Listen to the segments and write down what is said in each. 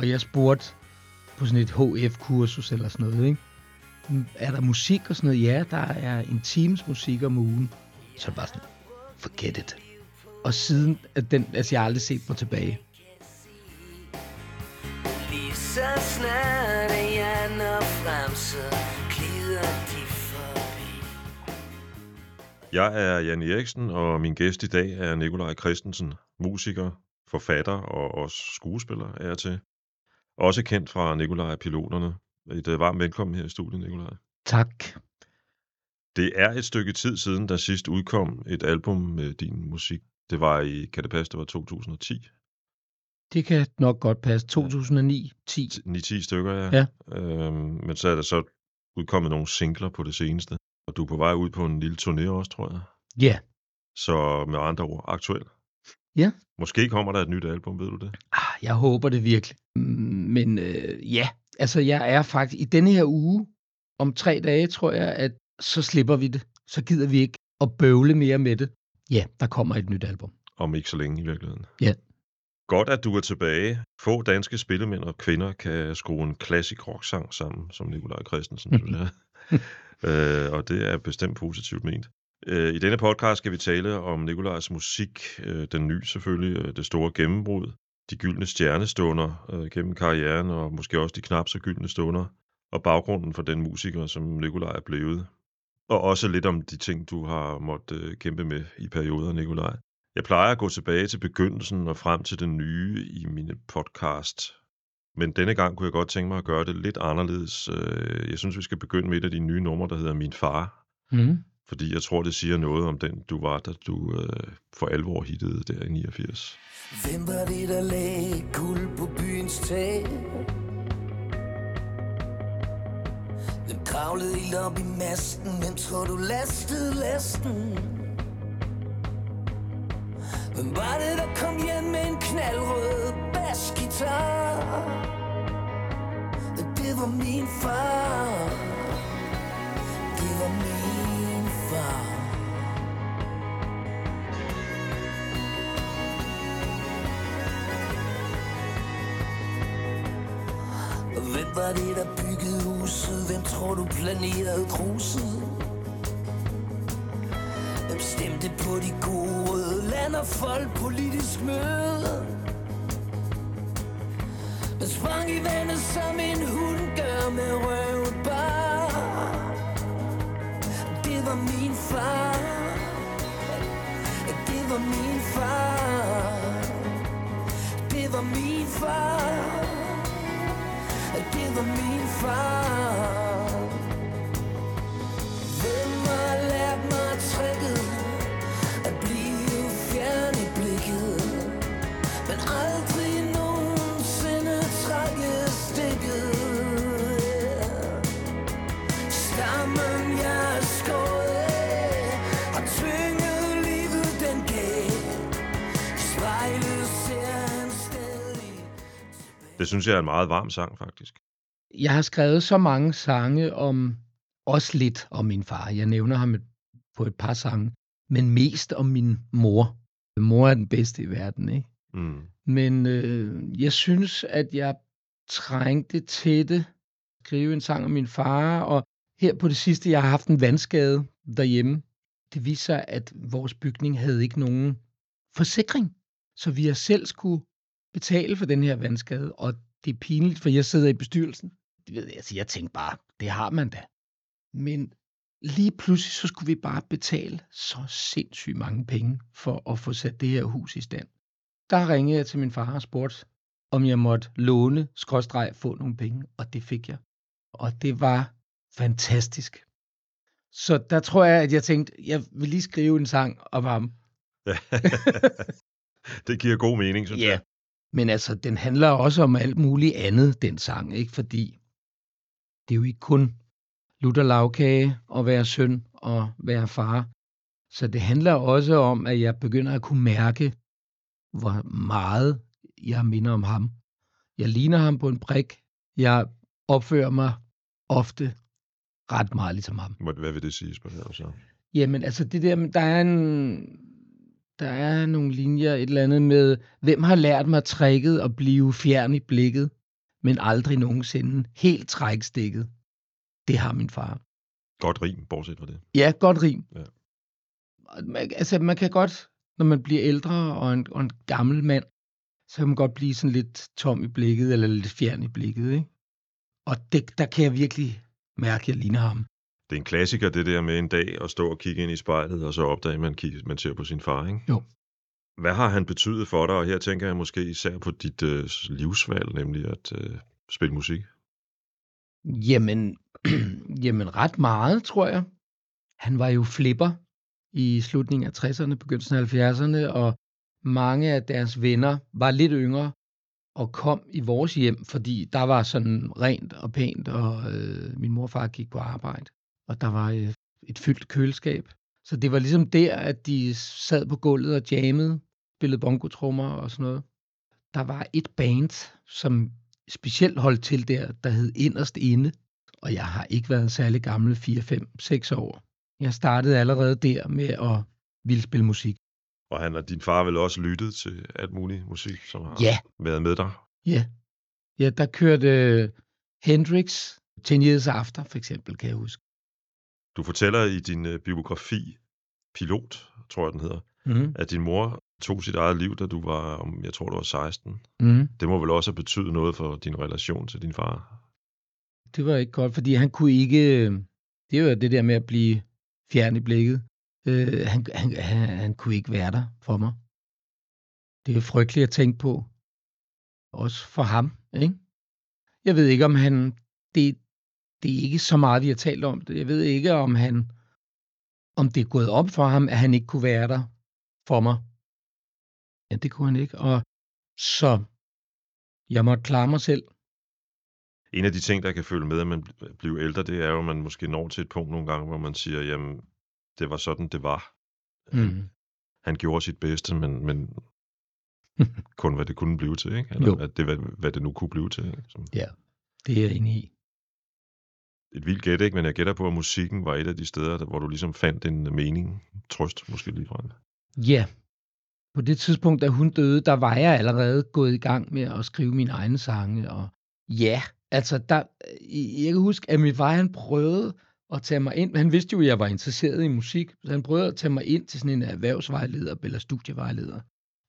og jeg spurgte på sådan et HF-kursus eller sådan noget, ikke? Er der musik og sådan noget? Ja, der er en times musik om ugen. Så er det bare sådan, forget it. Og siden, at den, altså jeg har aldrig set mig tilbage. Lige så snart jeg når frem, så glider de forbi. Jeg er Jan Eriksen, og min gæst i dag er Nikolaj Christensen, musiker, forfatter og også skuespiller er jeg til. Også kendt fra Nikolaj Piloterne. Et varmt velkommen her i studiet, Nikolaj. Tak. Det er et stykke tid siden, der sidst udkom et album med din musik. Det var i, kan det passe, det var 2010? Det kan nok godt passe. 2009, 10. 9-10 stykker, ja. Ja. Øhm, men så er der så udkommet nogle singler på det seneste. Og du er på vej ud på en lille turné også, tror jeg. Ja. Så med andre ord, aktuel. Ja. Måske kommer der et nyt album, ved du det? Ah, jeg håber det virkelig. Men øh, ja, altså jeg er faktisk i denne her uge, om tre dage, tror jeg, at så slipper vi det. Så gider vi ikke at bøvle mere med det. Ja, der kommer et nyt album. Om ikke så længe i virkeligheden. Ja. Godt, at du er tilbage. Få danske spillemænd og kvinder kan skrue en klassisk rock-sang sammen, som Nikolaj Christensen, øh, og det er bestemt positivt ment. Øh, I denne podcast skal vi tale om Nikolajs musik, øh, den nye selvfølgelig, øh, det store gennembrud, de gyldne stjernestunder øh, gennem karrieren, og måske også de knap så gyldne stunder, og baggrunden for den musiker, som Nikolaj er blevet. Og også lidt om de ting, du har måttet øh, kæmpe med i perioder, Nikolaj. Jeg plejer at gå tilbage til begyndelsen og frem til den nye i mine podcast. Men denne gang kunne jeg godt tænke mig at gøre det lidt anderledes. Øh, Jeg synes, vi skal begynde med et af de nye numre, der hedder Min Far. Mm. Fordi jeg tror, det siger noget om den, du var, da du øh, for alvor hittede der i 89. Hvem var det, der lagde guld på byens tag? Hvem kravlede ild op i masten? Hvem tror du lastede lasten? Hvem var det, der kom hjem med en knaldrød basgitar? Det var min far var det, der byggede huset? Hvem tror du planerede kruset? Hvem stemte på de gode røde land og folk politisk møde? Hvem sprang i vandet som en hund gør med røvet bare Det var min far Det var min far Det var min far var min far. Hvem har lært mig tricket At blive fjern i blikket. Men aldrig nogensinde trække stikket. Stammen jeg er skåret af Har tynget livet den gav I spejlet ser han stadig Det synes jeg er en meget varm sang, faktisk. Jeg har skrevet så mange sange om, også lidt om min far. Jeg nævner ham et- på et par sange, men mest om min mor. Mor er den bedste i verden, ikke? Mm. Men øh, jeg synes, at jeg trængte til det. Skrive en sang om min far, og her på det sidste, jeg har haft en vandskade derhjemme. Det viser sig, at vores bygning havde ikke nogen forsikring. Så vi har selv skulle betale for den her vandskade, og det er pinligt, for jeg sidder i bestyrelsen. Ved altså jeg tænkte bare, det har man da. Men lige pludselig, så skulle vi bare betale så sindssygt mange penge for at få sat det her hus i stand. Der ringede jeg til min far og spurgte, om jeg måtte låne, skråstreg, få nogle penge, og det fik jeg. Og det var fantastisk. Så der tror jeg, at jeg tænkte, jeg vil lige skrive en sang om ham. det giver god mening, synes jeg. Men altså, den handler også om alt muligt andet, den sang, ikke? Fordi det er jo ikke kun lutter lavkage at være søn og være far. Så det handler også om, at jeg begynder at kunne mærke, hvor meget jeg minder om ham. Jeg ligner ham på en prik. Jeg opfører mig ofte ret meget ligesom ham. Hvad vil det sige, spørger så? Jamen, altså det der, der er en, der er nogle linjer, et eller andet med, hvem har lært mig tricket at blive fjern i blikket? Men aldrig nogensinde helt trækstikket. Det har min far. Godt rim, bortset fra det. Ja, godt rim. Ja. Man, altså, man kan godt, når man bliver ældre og en, og en gammel mand, så kan man godt blive sådan lidt tom i blikket, eller lidt fjern i blikket, ikke? Og det, der kan jeg virkelig mærke, at jeg ligner ham. Det er en klassiker, det der med en dag at stå og kigge ind i spejlet, og så opdage, at man, kigger, man ser på sin far, ikke? Jo. Hvad har han betydet for dig? Og her tænker jeg måske især på dit øh, livsvalg, nemlig at øh, spille musik. Jamen, jamen, ret meget, tror jeg. Han var jo flipper i slutningen af 60'erne, begyndelsen af 70'erne, og mange af deres venner var lidt yngre og kom i vores hjem, fordi der var sådan rent og pænt, og øh, min mor og far gik på arbejde, og der var øh, et fyldt køleskab. Så det var ligesom der, at de sad på gulvet og jammede, spillede bongotrummer og sådan noget. Der var et band, som specielt holdt til der, der hed Inderst Inde, og jeg har ikke været særlig gammel, 4, 5, 6 år. Jeg startede allerede der med at ville spille musik. Og han og din far vel også lyttet til alt muligt musik, som har Ja. været med dig. Ja, ja der kørte Hendrix 10 Years After, for eksempel, kan jeg huske. Du fortæller i din øh, biografi, Pilot, tror jeg den hedder, Mm. at din mor tog sit eget liv, da du var, jeg tror, du var 16. Mm. Det må vel også have betydet noget for din relation til din far. Det var ikke godt, fordi han kunne ikke... Det er jo det der med at blive fjern i blikket. Øh, han, han, han, han kunne ikke være der for mig. Det er frygteligt at tænke på. Også for ham, ikke? Jeg ved ikke, om han... Det, det er ikke så meget, vi har talt om det. Jeg ved ikke, om han... Om det er gået op for ham, at han ikke kunne være der for mig. Ja, det kunne han ikke. Og så jeg måtte klare mig selv. En af de ting, der kan følge med, at man bl- bliver ældre, det er jo, at man måske når til et punkt nogle gange, hvor man siger, jamen, det var sådan, det var. Mm. Han gjorde sit bedste, men, men kun hvad det kunne blive til, ikke? Eller Jo. At det, hvad, hvad det nu kunne blive til. Ikke? Som Ja, det er jeg enig i et vildt gæt, ikke? Men jeg gætter på, at musikken var et af de steder, der, hvor du ligesom fandt en øh, mening, trøst måske lige fra Ja. På det tidspunkt, da hun døde, der var jeg allerede gået i gang med at skrive mine egne sange. Og ja, altså, der, øh, jeg kan huske, at min far, han prøvede at tage mig ind. Han vidste jo, at jeg var interesseret i musik, så han prøvede at tage mig ind til sådan en erhvervsvejleder eller studievejleder.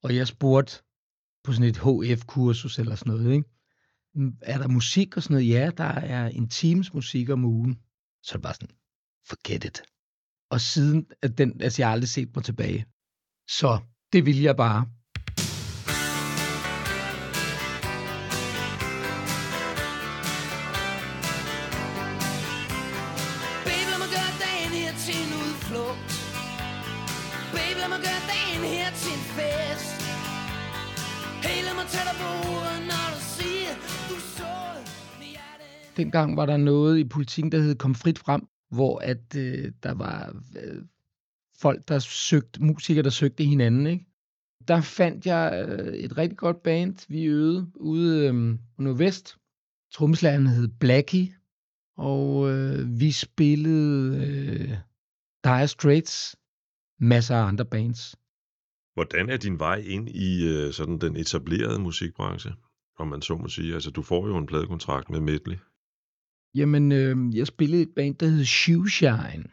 Og jeg spurgte på sådan et HF-kursus eller sådan noget, ikke? Er der musik og sådan noget? Ja, der er en times musik om ugen. Så er det bare sådan, forget it. Og siden, at den, altså jeg har aldrig set mig tilbage. Så det vil jeg bare. Dengang var der noget i politikken, der hed Kom frit frem, hvor at øh, der var øh, folk, der søgte, musikere, der søgte hinanden, ikke? Der fandt jeg øh, et rigtig godt band, vi øvede ude øh, Nordvest. Tromslæren hed Blackie, og øh, vi spillede øh, Dire Straits, masser af andre bands. Hvordan er din vej ind i øh, sådan den etablerede musikbranche, om man så må sige? Altså, du får jo en pladekontrakt med Medley. Jamen, øh, jeg spillede et band, der hed Shoeshine,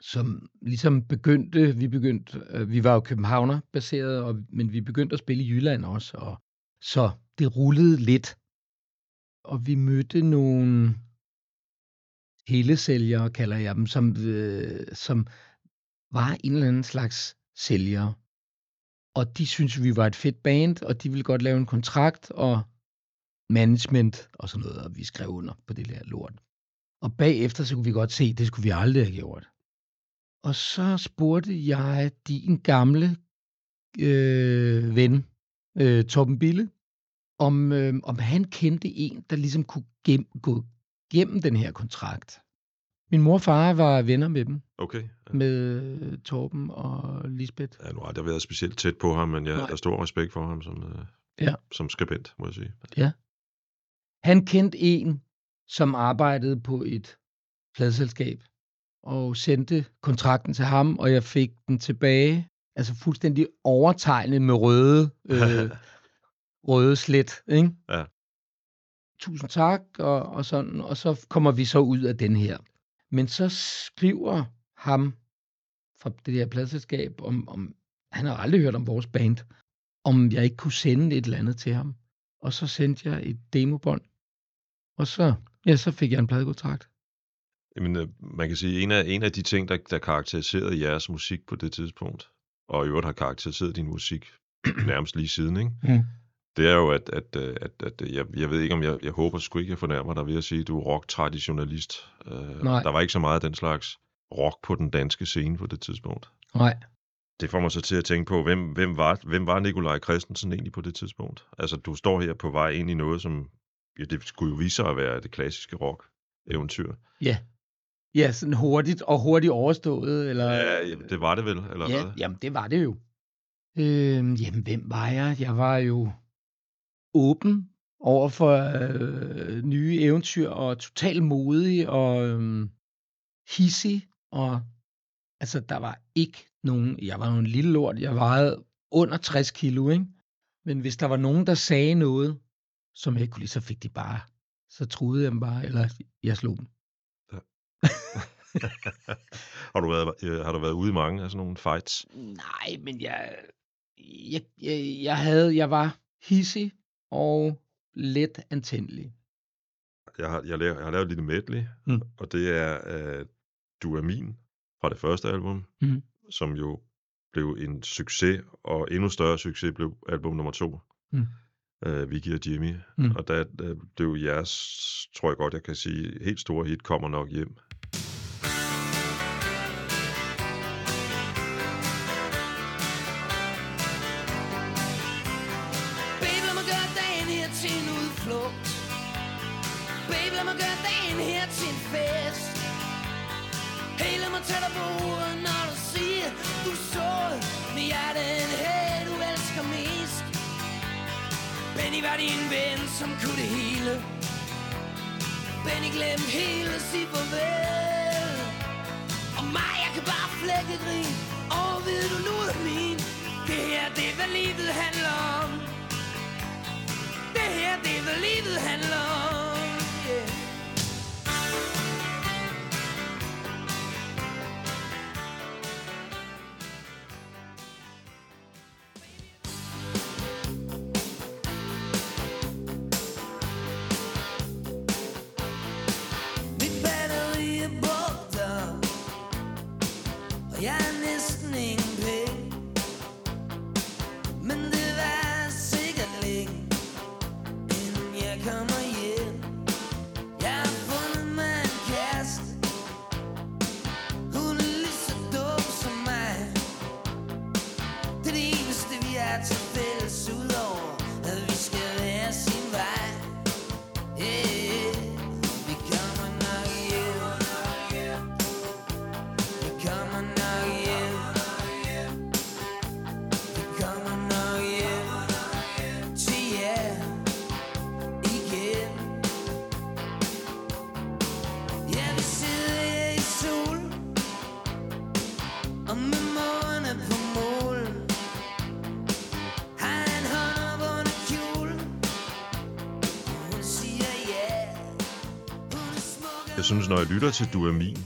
som ligesom begyndte, vi begyndte, øh, vi var jo københavner baseret, og, men vi begyndte at spille i Jylland også, og så det rullede lidt. Og vi mødte nogle telesælgere, kalder jeg dem, som, øh, som var en eller anden slags sælgere. Og de syntes, vi var et fedt band, og de ville godt lave en kontrakt, og management og sådan noget, og vi skrev under på det der lort. Og bagefter, så kunne vi godt se, at det skulle vi aldrig have gjort. Og så spurgte jeg din gamle øh, ven, øh, Torben Bille, om, øh, om han kendte en, der ligesom kunne gem, gå gennem den her kontrakt. Min mor og far var venner med dem, Okay. Ja. med øh, Torben og Lisbeth. Jeg har nu aldrig været specielt tæt på ham, men jeg Nej. har stor respekt for ham som, øh, Ja. som skribent, må jeg sige. Han kendte en, som arbejdede på et pladselskab, og sendte kontrakten til ham, og jeg fik den tilbage, altså fuldstændig overtegnet med røde, øh, røde slet, ikke? Ja. tusind tak, og, og sådan, og så kommer vi så ud af den her. Men så skriver ham fra det her pladselskab, om, om han har aldrig hørt om vores band, om jeg ikke kunne sende et eller andet til ham. Og så sendte jeg et demobånd, og så, ja, så fik jeg en pladekontrakt. Jamen, øh, man kan sige, en af, en af de ting, der, der karakteriserede jeres musik på det tidspunkt, og i øvrigt har karakteriseret din musik nærmest lige siden, ikke? Mm. det er jo, at, at, øh, at, at jeg, jeg ved ikke, om jeg, jeg håber sgu ikke, jeg fornærmer dig ved at sige, at du er rock-traditionalist. Uh, Nej. der var ikke så meget af den slags rock på den danske scene på det tidspunkt. Nej. Det får mig så til at tænke på, hvem, hvem, var, hvem var Nikolaj Christensen egentlig på det tidspunkt? Altså, du står her på vej ind i noget, som ja, det skulle jo vise sig at være det klassiske rock-eventyr. Ja. Ja, sådan hurtigt og hurtigt overstået, eller... Ja, jamen, det var det vel, eller ja, hvad? jamen det var det jo. Øh, jamen, hvem var jeg? Jeg var jo åben over for øh, nye eventyr, og totalt modig, og øh, hissig, og altså, der var ikke nogen... Jeg var jo en lille lort, jeg vejede under 60 kilo, ikke? Men hvis der var nogen, der sagde noget, som jeg ikke kunne lide, så fik de bare... Så truede jeg dem bare, eller jeg slog dem. har, du været, øh, har du været ude i mange af sådan nogle fights? Nej, men jeg, jeg, jeg, jeg havde, jeg var hissig og let antændelig. Jeg har, jeg, laver, jeg har lavet et lille medley, Mm. og det er uh, Du er min fra det første album, Mhm. som jo blev en succes, og endnu større succes blev album nummer to, Mm. Uh, Vicky og Jimmy. Mm. Og der, der blev jeres, tror jeg godt, jeg kan sige, helt store hit kommer nok hjem. Som kunne det hele Benny glem hele, sig farvel. Og mig, jeg kan bare flække grin Og ved du nu er min. Det her, det er hvad livet handler om. Det her, det er hvad livet handler om. Synes, når jeg lytter til Du er min,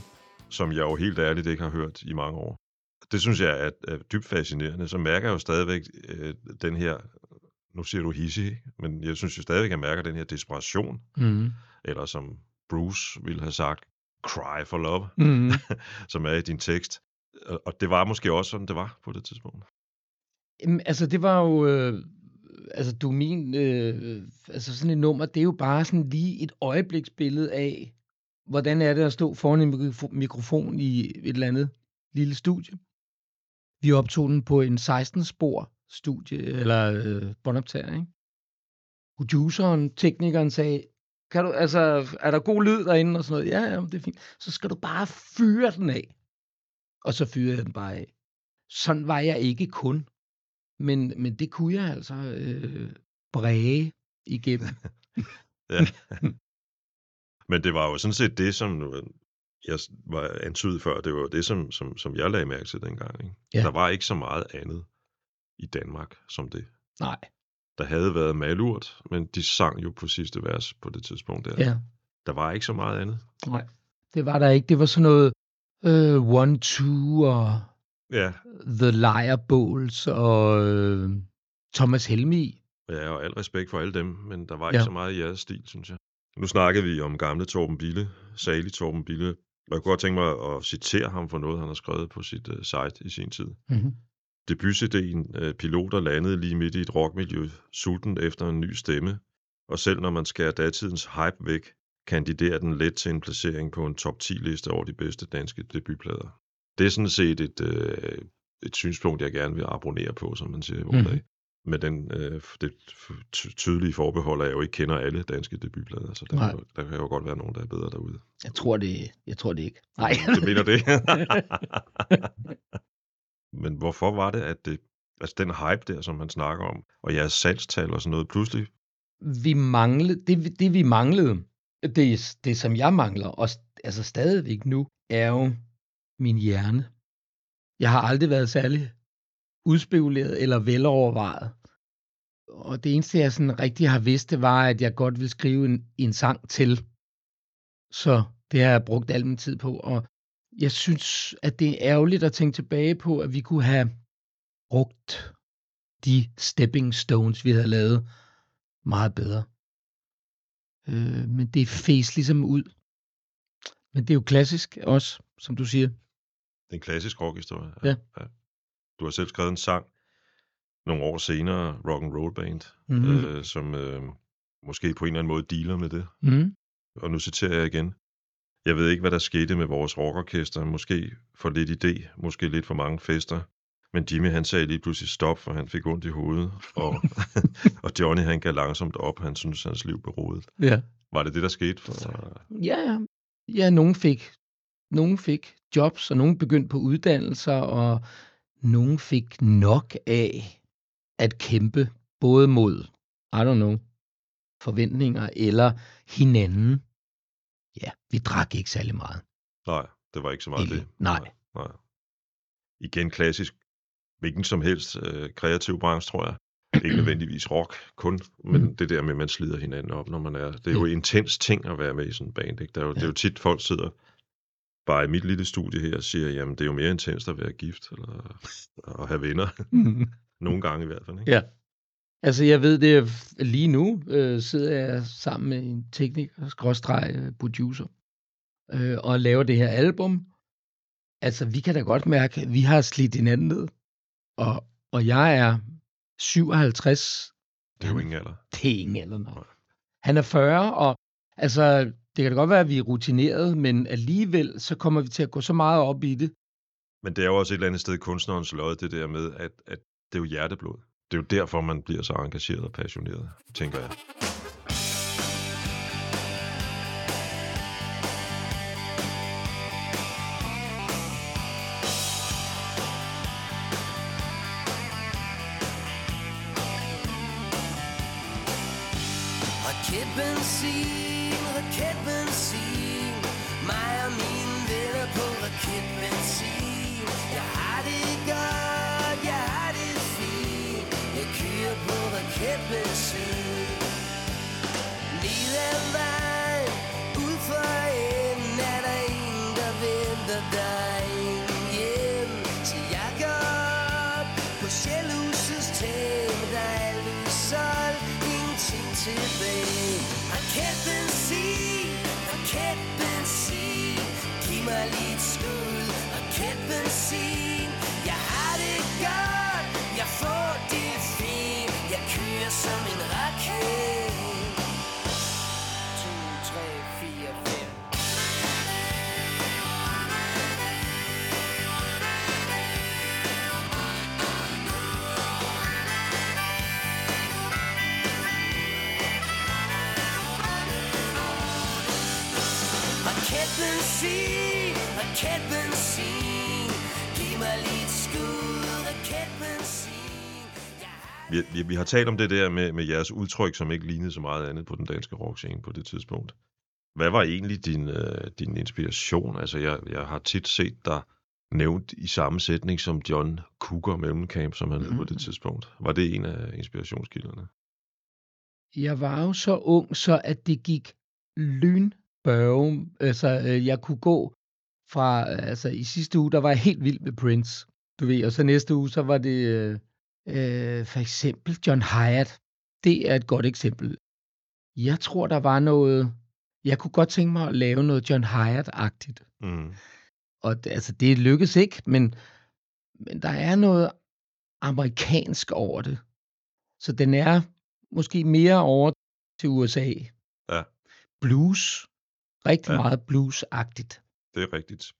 som jeg jo helt ærligt ikke har hørt i mange år, det synes jeg er, er dybt fascinerende, så mærker jeg jo stadigvæk øh, den her, nu siger du hissig, ikke? men jeg synes jo stadigvæk, jeg mærker den her desperation, Mm. eller som Bruce ville have sagt, cry for love, Mm. som er i din tekst. Og det var måske også sådan, det var på det tidspunkt. Jamen, altså, det var jo... Øh, altså, du min... Øh, altså, sådan et nummer, det er jo bare sådan lige et øjebliksbillede af, hvordan er det at stå foran en mikrofon i et eller andet lille studie. Vi optog den på en 16-spor studie, eller øh, båndoptager, ikke? Produceren, teknikeren sagde, kan du, altså, er der god lyd derinde og sådan noget? Ja, ja, det er fint. Så skal du bare fyre den af. Og så fyrede jeg den bare af. Sådan var jeg ikke kun. Men, men det kunne jeg altså øh, bræge igennem. Men det var jo sådan set det, som øh, jeg var antydet før, det var jo det, som, som, som jeg lagde mærke til dengang. Ikke? Ja. Der var ikke så meget andet i Danmark som det. Nej. der havde været malurt, men de sang jo på sidste vers på det tidspunkt der. Ja. Der var ikke så meget andet. Nej, det var der ikke. Det var sådan noget øh, One, Two og Ja, The Liar Bowls og øh, Thomas Helmi. ja, og al respekt for alle dem, men der var ikke Ja. så meget i jeres stil, synes jeg. Nu snakkede vi om gamle Torben Bille, salig Torben Bille. Og jeg kunne godt tænke mig at citere ham for noget, han har skrevet på sit uh, site i sin tid. Mm-hmm. Debut-CD'en øh, Piloter landede lige midt i et rockmiljø, sulten efter en ny stemme, og selv når man skærer datidens hype væk, kandiderer den let til en placering på en top 10-liste over de bedste danske debutplader. Det er sådan set et, øh, et synspunkt, jeg gerne vil abonnere på, som man siger i vores Mhm. dag. Med den, øh, det ty- tydelige forbehold, at jeg jo ikke kender alle danske debutplader, så der, jo- der kan jo godt være nogen, der er bedre derude. Jeg tror det, jeg tror det ikke. Nej. Det mener det. Men hvorfor var det, at det, altså den hype der, som man snakker om, og jeres salgstal og sådan noget, pludselig, vi manglede, det, vi- det vi manglede, det, det som jeg mangler, og altså stadigvæk nu, er jo min hjerne. Jeg har aldrig været særlig udspekuleret eller velovervejet. Og det eneste, jeg sådan rigtig har vidst, det var, at jeg godt vil skrive en, en sang til. Så det har jeg brugt al min tid på. Og jeg synes, at det er ærgerligt at tænke tilbage på, at vi kunne have brugt de stepping stones, vi havde lavet, meget bedre. Øh, men det fæs ligesom ud. Men det er jo klassisk også, som du siger. det er en klassisk rockhistorie. Ja. ja. Du har selv skrevet en sang nogle år senere, Rock and Roll Band, Mhm. øh, som øh, måske på en eller anden måde dealer med det. Mm. Og nu citerer jeg igen. Jeg ved ikke, hvad der skete med vores rockorkester. Måske for lidt idé, måske lidt for mange fester. Men Jimmy han sagde lige pludselig stop, for han fik ondt i hovedet. Og, og Johnny han gav langsomt op. Han syntes, hans liv blev rodet. Ja. Var det det, der skete? For, Ja, ja. Ja, nogen fik, nogen fik jobs, og nogen begyndte på uddannelser, og nogen fik nok af at kæmpe både mod, I don't know, forventninger eller hinanden. Ja, vi drak ikke særlig meget. nej, det var ikke så meget Ikke. det. Nej. nej. nej. Igen klassisk. Hvilken som helst øh, kreativ branche, tror jeg. Ikke nødvendigvis rock kun, men Mm. det der med, at man slider hinanden op, når man er... Det er jo Ja. en intens ting at være med i sådan en band. Ikke? Der er jo, Det er jo tit, folk sidder bare i mit lille studie her siger, jamen det er jo mere intenst at være gift, eller at have venner. Nogle gange i hvert fald. Ikke? Ja. Altså, jeg ved det, lige nu øh, sidder jeg sammen med en tekniker, skråstreg øh, producer, øh, og laver det her album. Altså, vi kan da godt mærke, at vi har slidt hinanden ned. Og, og jeg er 57. Det er jo ingen alder. Det er ingen alder nok. Han er 40, og altså, det kan da godt være, at vi er rutineret, men alligevel, så kommer vi til at gå så meget op i det. Men det er jo også et eller andet sted kunstnerens lod, det der med, at, at det er jo hjerteblod. Det er jo derfor, man bliver så engageret og passioneret, tænker jeg. Raketbenzin, raketbenzin Vi, vi, vi har talt om det der med, med jeres udtryk, som ikke lignede så meget andet på den danske rockscene på det tidspunkt. Hvad var egentlig din, øh, din inspiration? Altså, jeg, jeg har tit set dig nævnt i samme sætning som John Cougar Mellencamp, som han hed på det tidspunkt. Var det en af inspirationskilderne? Jeg var jo så ung, så at det gik lynbørge. Altså, øh, jeg kunne gå fra, altså i sidste uge, der var jeg helt vild med Prince, du ved, og så næste uge, så var det øh, øh, for eksempel John Hyatt. Det er et godt eksempel. Jeg tror, der var noget, jeg kunne godt tænke mig at lave noget John Hyatt-agtigt. Mm. Og det, altså, det lykkedes ikke, men, men der er noget amerikansk over det. Så den er måske mere over til USA. Ja. Blues. Rigtig ja. meget blues-agtigt. Det er rigtigt.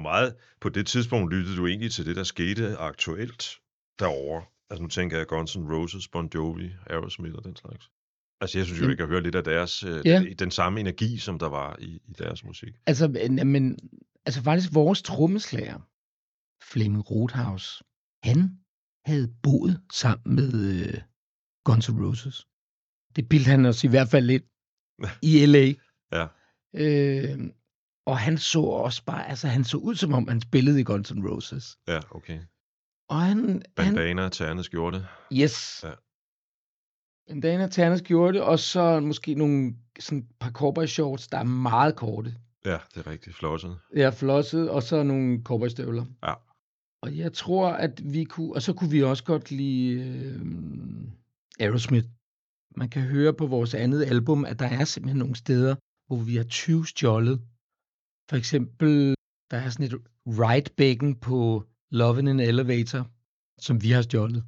Hvor meget på det tidspunkt lyttede du egentlig til det, der skete aktuelt derovre? Altså nu tænker jeg Guns N' Roses, Bon Jovi, Aerosmith og den slags. Altså jeg synes jo, jeg kan høre lidt af deres, øh, Ja. den samme energi, som der var i, i deres musik. Altså, men- men, altså faktisk vores trommeslager, Flemming Rothaus, han havde boet sammen med øh, Guns N' Roses. Det bildte han os i hvert fald lidt i L.A. Ja. Øh, og han så også bare, altså han så ud som om, han spillede i Guns N' Roses. Ja, okay. Og han, han Bandana, terne skjorte. yes. Ja. En Dana Ternes gjorde det, og så måske nogle sådan par cowboy shorts, der er meget korte. Ja, det er rigtigt. Flosset. Ja, flosset, og så nogle cowboystøvler. Ja. Og jeg tror, at vi kunne... Og så kunne vi også godt lide øh, Aerosmith. Man kan høre på vores andet album, at der er simpelthen nogle steder, hvor vi har 20 stjålet. For eksempel, der er sådan et right bacon på Love in an Elevator, som vi har stjålet.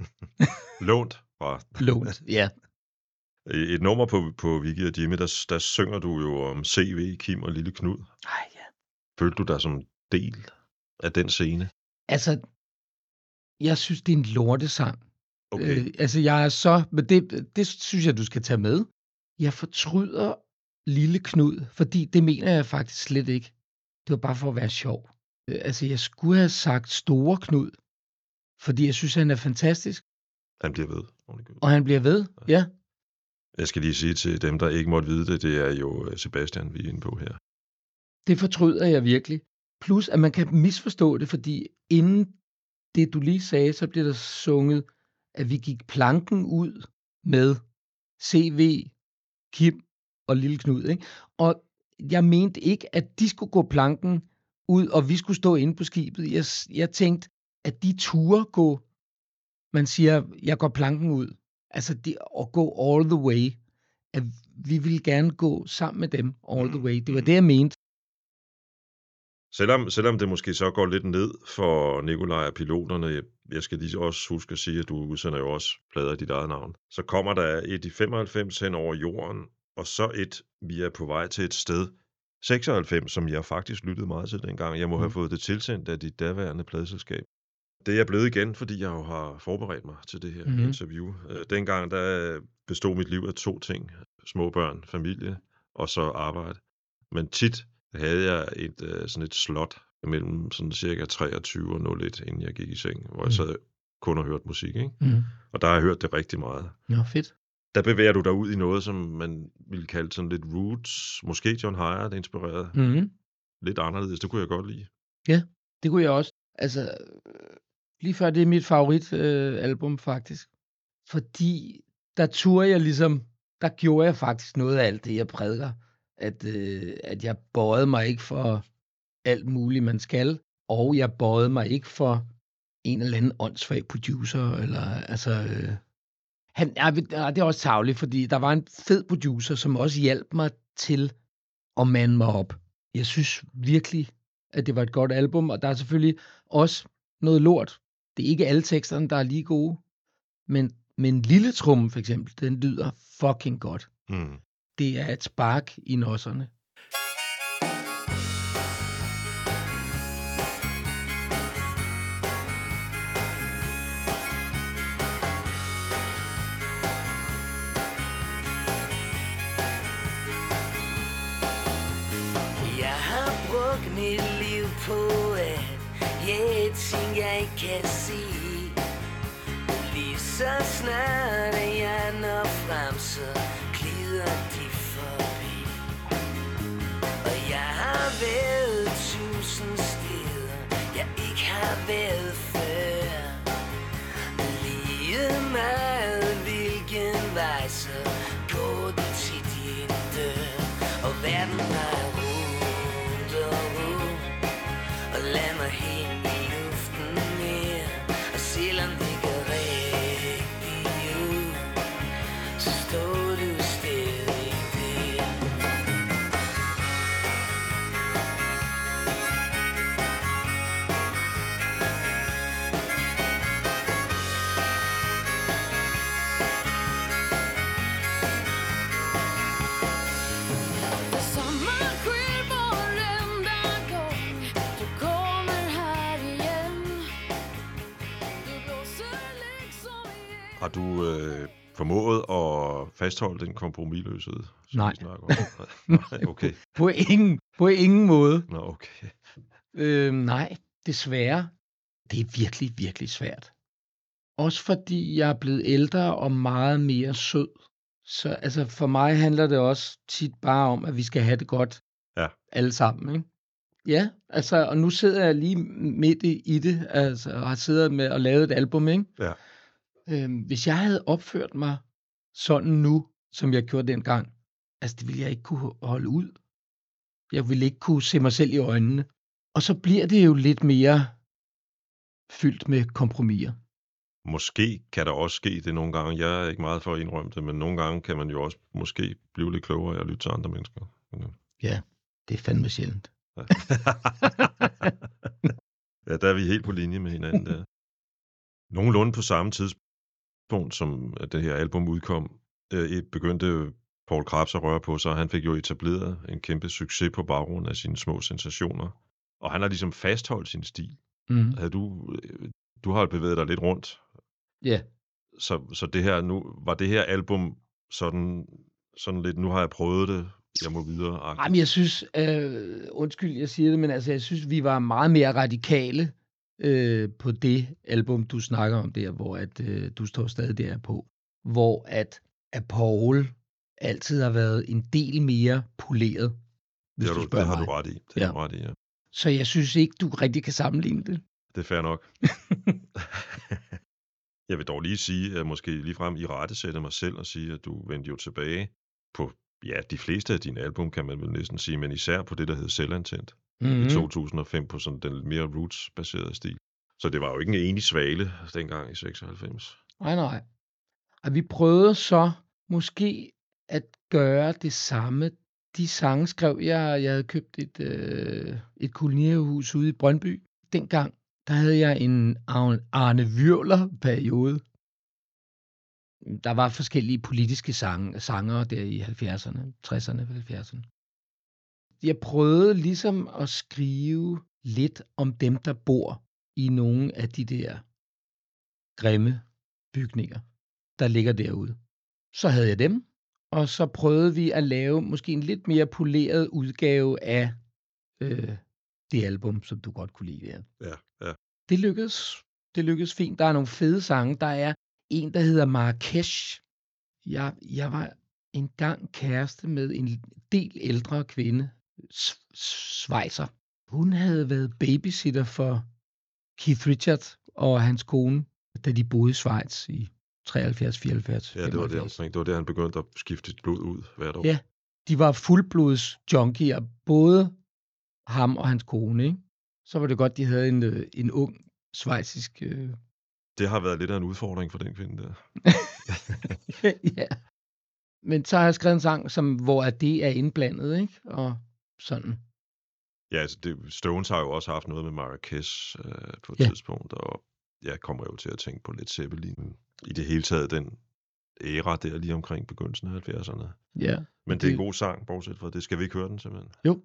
Lånt fra Lånt, ja. Et nummer på, på Vicky og Jimmy, der, der synger du jo om CV, Kim og Lille Knud. Ej, ja. Følte du dig som del af den scene? Altså, jeg synes, det er en lortesang. Okay. Øh, altså, jeg er så... Men det, det synes jeg, du skal tage med. Jeg fortryder Lille Knud, fordi det mener jeg faktisk slet ikke. Det var bare for at være sjov. Øh, altså, jeg skulle have sagt Store Knud, fordi jeg synes, han er fantastisk, Han bliver ved. og han bliver ved. Ja, Jeg skal lige sige til dem, der ikke måtte vide det, det er jo øh, Sebastian, vi er inde på her. det fortryder jeg virkelig. Plus, at man kan misforstå det, fordi inden det, du lige sagde, så bliver der sunget, at vi gik planken ud med CV, Kim og Lille Knud. Ikke? Og jeg mente ikke, at de skulle gå planken ud, og vi skulle stå inde på skibet. Jeg, jeg tænkte, at de ture gå, man siger, jeg går planken ud. Altså de, at gå all the way. At vi ville gerne gå sammen med dem all the way. Det var det, jeg mente. Selvom, selvom det måske så går lidt ned for Nikolaj og piloterne, jeg, jeg skal lige også huske at sige, at du udsender jo også plader i dit eget navn, så kommer der et i 95 hen over jorden, og så et, vi er på vej til et sted, 96, som jeg faktisk lyttede meget til dengang. Jeg må have Mm. fået det tilsendt af dit daværende pladeselskab. Det er jeg blevet igen, fordi jeg jo har forberedt mig til det her mm-hmm. interview. Øh, Dengang der bestod mit liv af to ting. Små børn, familie og så arbejde. Men tit havde jeg et øh, sådan et slot mellem sådan cirka 23 og 01, inden jeg gik i seng, hvor jeg Mm. sad kun og hørte musik. Ikke? Mm. Og der har jeg hørt det rigtig meget. Nå, fedt. Der bevæger du dig ud i noget, som man ville kalde sådan lidt roots. Måske John Hyatt inspireret. Mm. Mm. Lidt anderledes. Det kunne jeg godt lide. Det kunne jeg også. Altså, øh, lige før det er mit favorit øh, album faktisk. Fordi der turde jeg ligesom, der gjorde jeg faktisk noget af alt det, jeg prædiker. At, øh, at jeg bøjede mig ikke for alt muligt, man skal. Og jeg bøjede mig ikke for en eller anden åndssvag producer. Eller, altså, øh, han, ja, det er også tavligt, fordi der var en fed producer, som også hjalp mig til at mande mig op. Jeg synes virkelig, at det var et godt album, og der er selvfølgelig også noget lort. Det er ikke alle teksterne, der er lige gode, men, men Lille Trum for eksempel, den lyder fucking godt. Mm. Det er et spark i nosserne. Kan se. Lige så snart formået at fastholde den kompromilløshed? som Nej. vi snakker om? Nej, okay. På ingen, på ingen måde. Nå, okay. Øh, nej, desværre. Det er virkelig, virkelig svært. Også fordi jeg er blevet ældre og meget mere sød. Så altså, for mig handler det også tit bare om, at vi skal have det godt. Ja. Alle sammen, ikke? Ja, altså, og nu sidder jeg lige midt i, i det, altså, og har siddet med og lavet et album, ikke? Ja. Øhm, hvis jeg havde opført mig sådan nu, som jeg gjorde dengang, altså, det ville jeg ikke kunne holde ud. Jeg ville ikke kunne se mig selv i øjnene. Og så bliver det jo lidt mere fyldt med kompromiser. Måske kan der også ske det nogle gange. Jeg er ikke meget for at indrømme det, men nogle gange kan man jo også måske blive lidt klogere af at lytte til andre mennesker. Men, øh, Ja, det er fandme sjældent. Ja. ja, der er vi helt på linje med hinanden der. Nogenlunde på samme tidspunkt, som det her album udkom, øh, begyndte Paul Krabs at røre på sig, og han fik jo etableret en kæmpe succes på baggrund af sine små sensationer. Og han har ligesom fastholdt sin stil. Mm. Havde du, øh, du har jo bevæget dig lidt rundt, Ja, så, så det her nu, var det her album sådan, sådan lidt, nu har jeg prøvet det, jeg må videre. Ej, men jeg synes, øh, undskyld, jeg siger det, men altså, jeg synes, vi var meget mere radikale øh, på det album, du snakker om der, hvor at, øh, du står stadig der på. Hvor at, at Paul altid har været en del mere poleret, hvis det har du du, det har mig. du ret i. Det Ja. har du ret i, ja. Så jeg synes ikke, du rigtig kan sammenligne det. Det er fair nok. jeg vil dog lige sige, at måske ligefrem i rette sætte mig selv og sige, at du vendte jo tilbage på, ja, de fleste af dine album, kan man vel næsten sige, men især på det, der hed Selvantent Mm-hmm. i 2005, på sådan den mere roots-baserede stil. Så det var jo ikke en enig svale dengang i 96. Nej, nej. Og vi prøvede så måske at gøre det samme. De sange skrev jeg, jeg havde købt et, øh, et kolonierhus ude i Brøndby. Dengang, der havde jeg en Arne Würler-periode. Der var forskellige politiske sange, sanger der i 70'erne, 60'erne, 70'erne. Jeg prøvede ligesom at skrive lidt om dem, der bor i nogle af de der grimme bygninger, der ligger derude. Så havde jeg dem, og så prøvede vi at lave måske en lidt mere poleret udgave af øh, det album, som du godt kunne lide. Der. Ja, ja. Det lykkedes. Det lykkedes fint. Der er nogle fede sange. Der er en, der hedder Marrakesh. Jeg, jeg var engang kæreste med en del ældre kvinde, Schweizer. Hun havde været babysitter for Keith Richard og hans kone, da de boede i Schweiz i 73, 74, Ja, det var det 75. omkring. Det var der, han begyndte at skifte blod ud hvert år. Ja. De var fuldblods junkier, både ham og hans kone. Ikke? Så var det godt, de havde en, øh, en ung svejsisk... Øh... Det har været lidt af en udfordring for den kvinde der. ja. Men så har jeg skrevet en sang, som, hvor det er indblandet, ikke? Og sådan. Ja, altså det, Stones har jo også haft noget med Marrakesh øh, på et Ja. tidspunkt, og jeg kommer jo til at tænke på lidt Zeppelin. I det hele taget den æra der lige omkring begyndelsen af 70'erne. Ja. Men det er en god sang, bortset fra det. Skal vi ikke høre den simpelthen? Jo.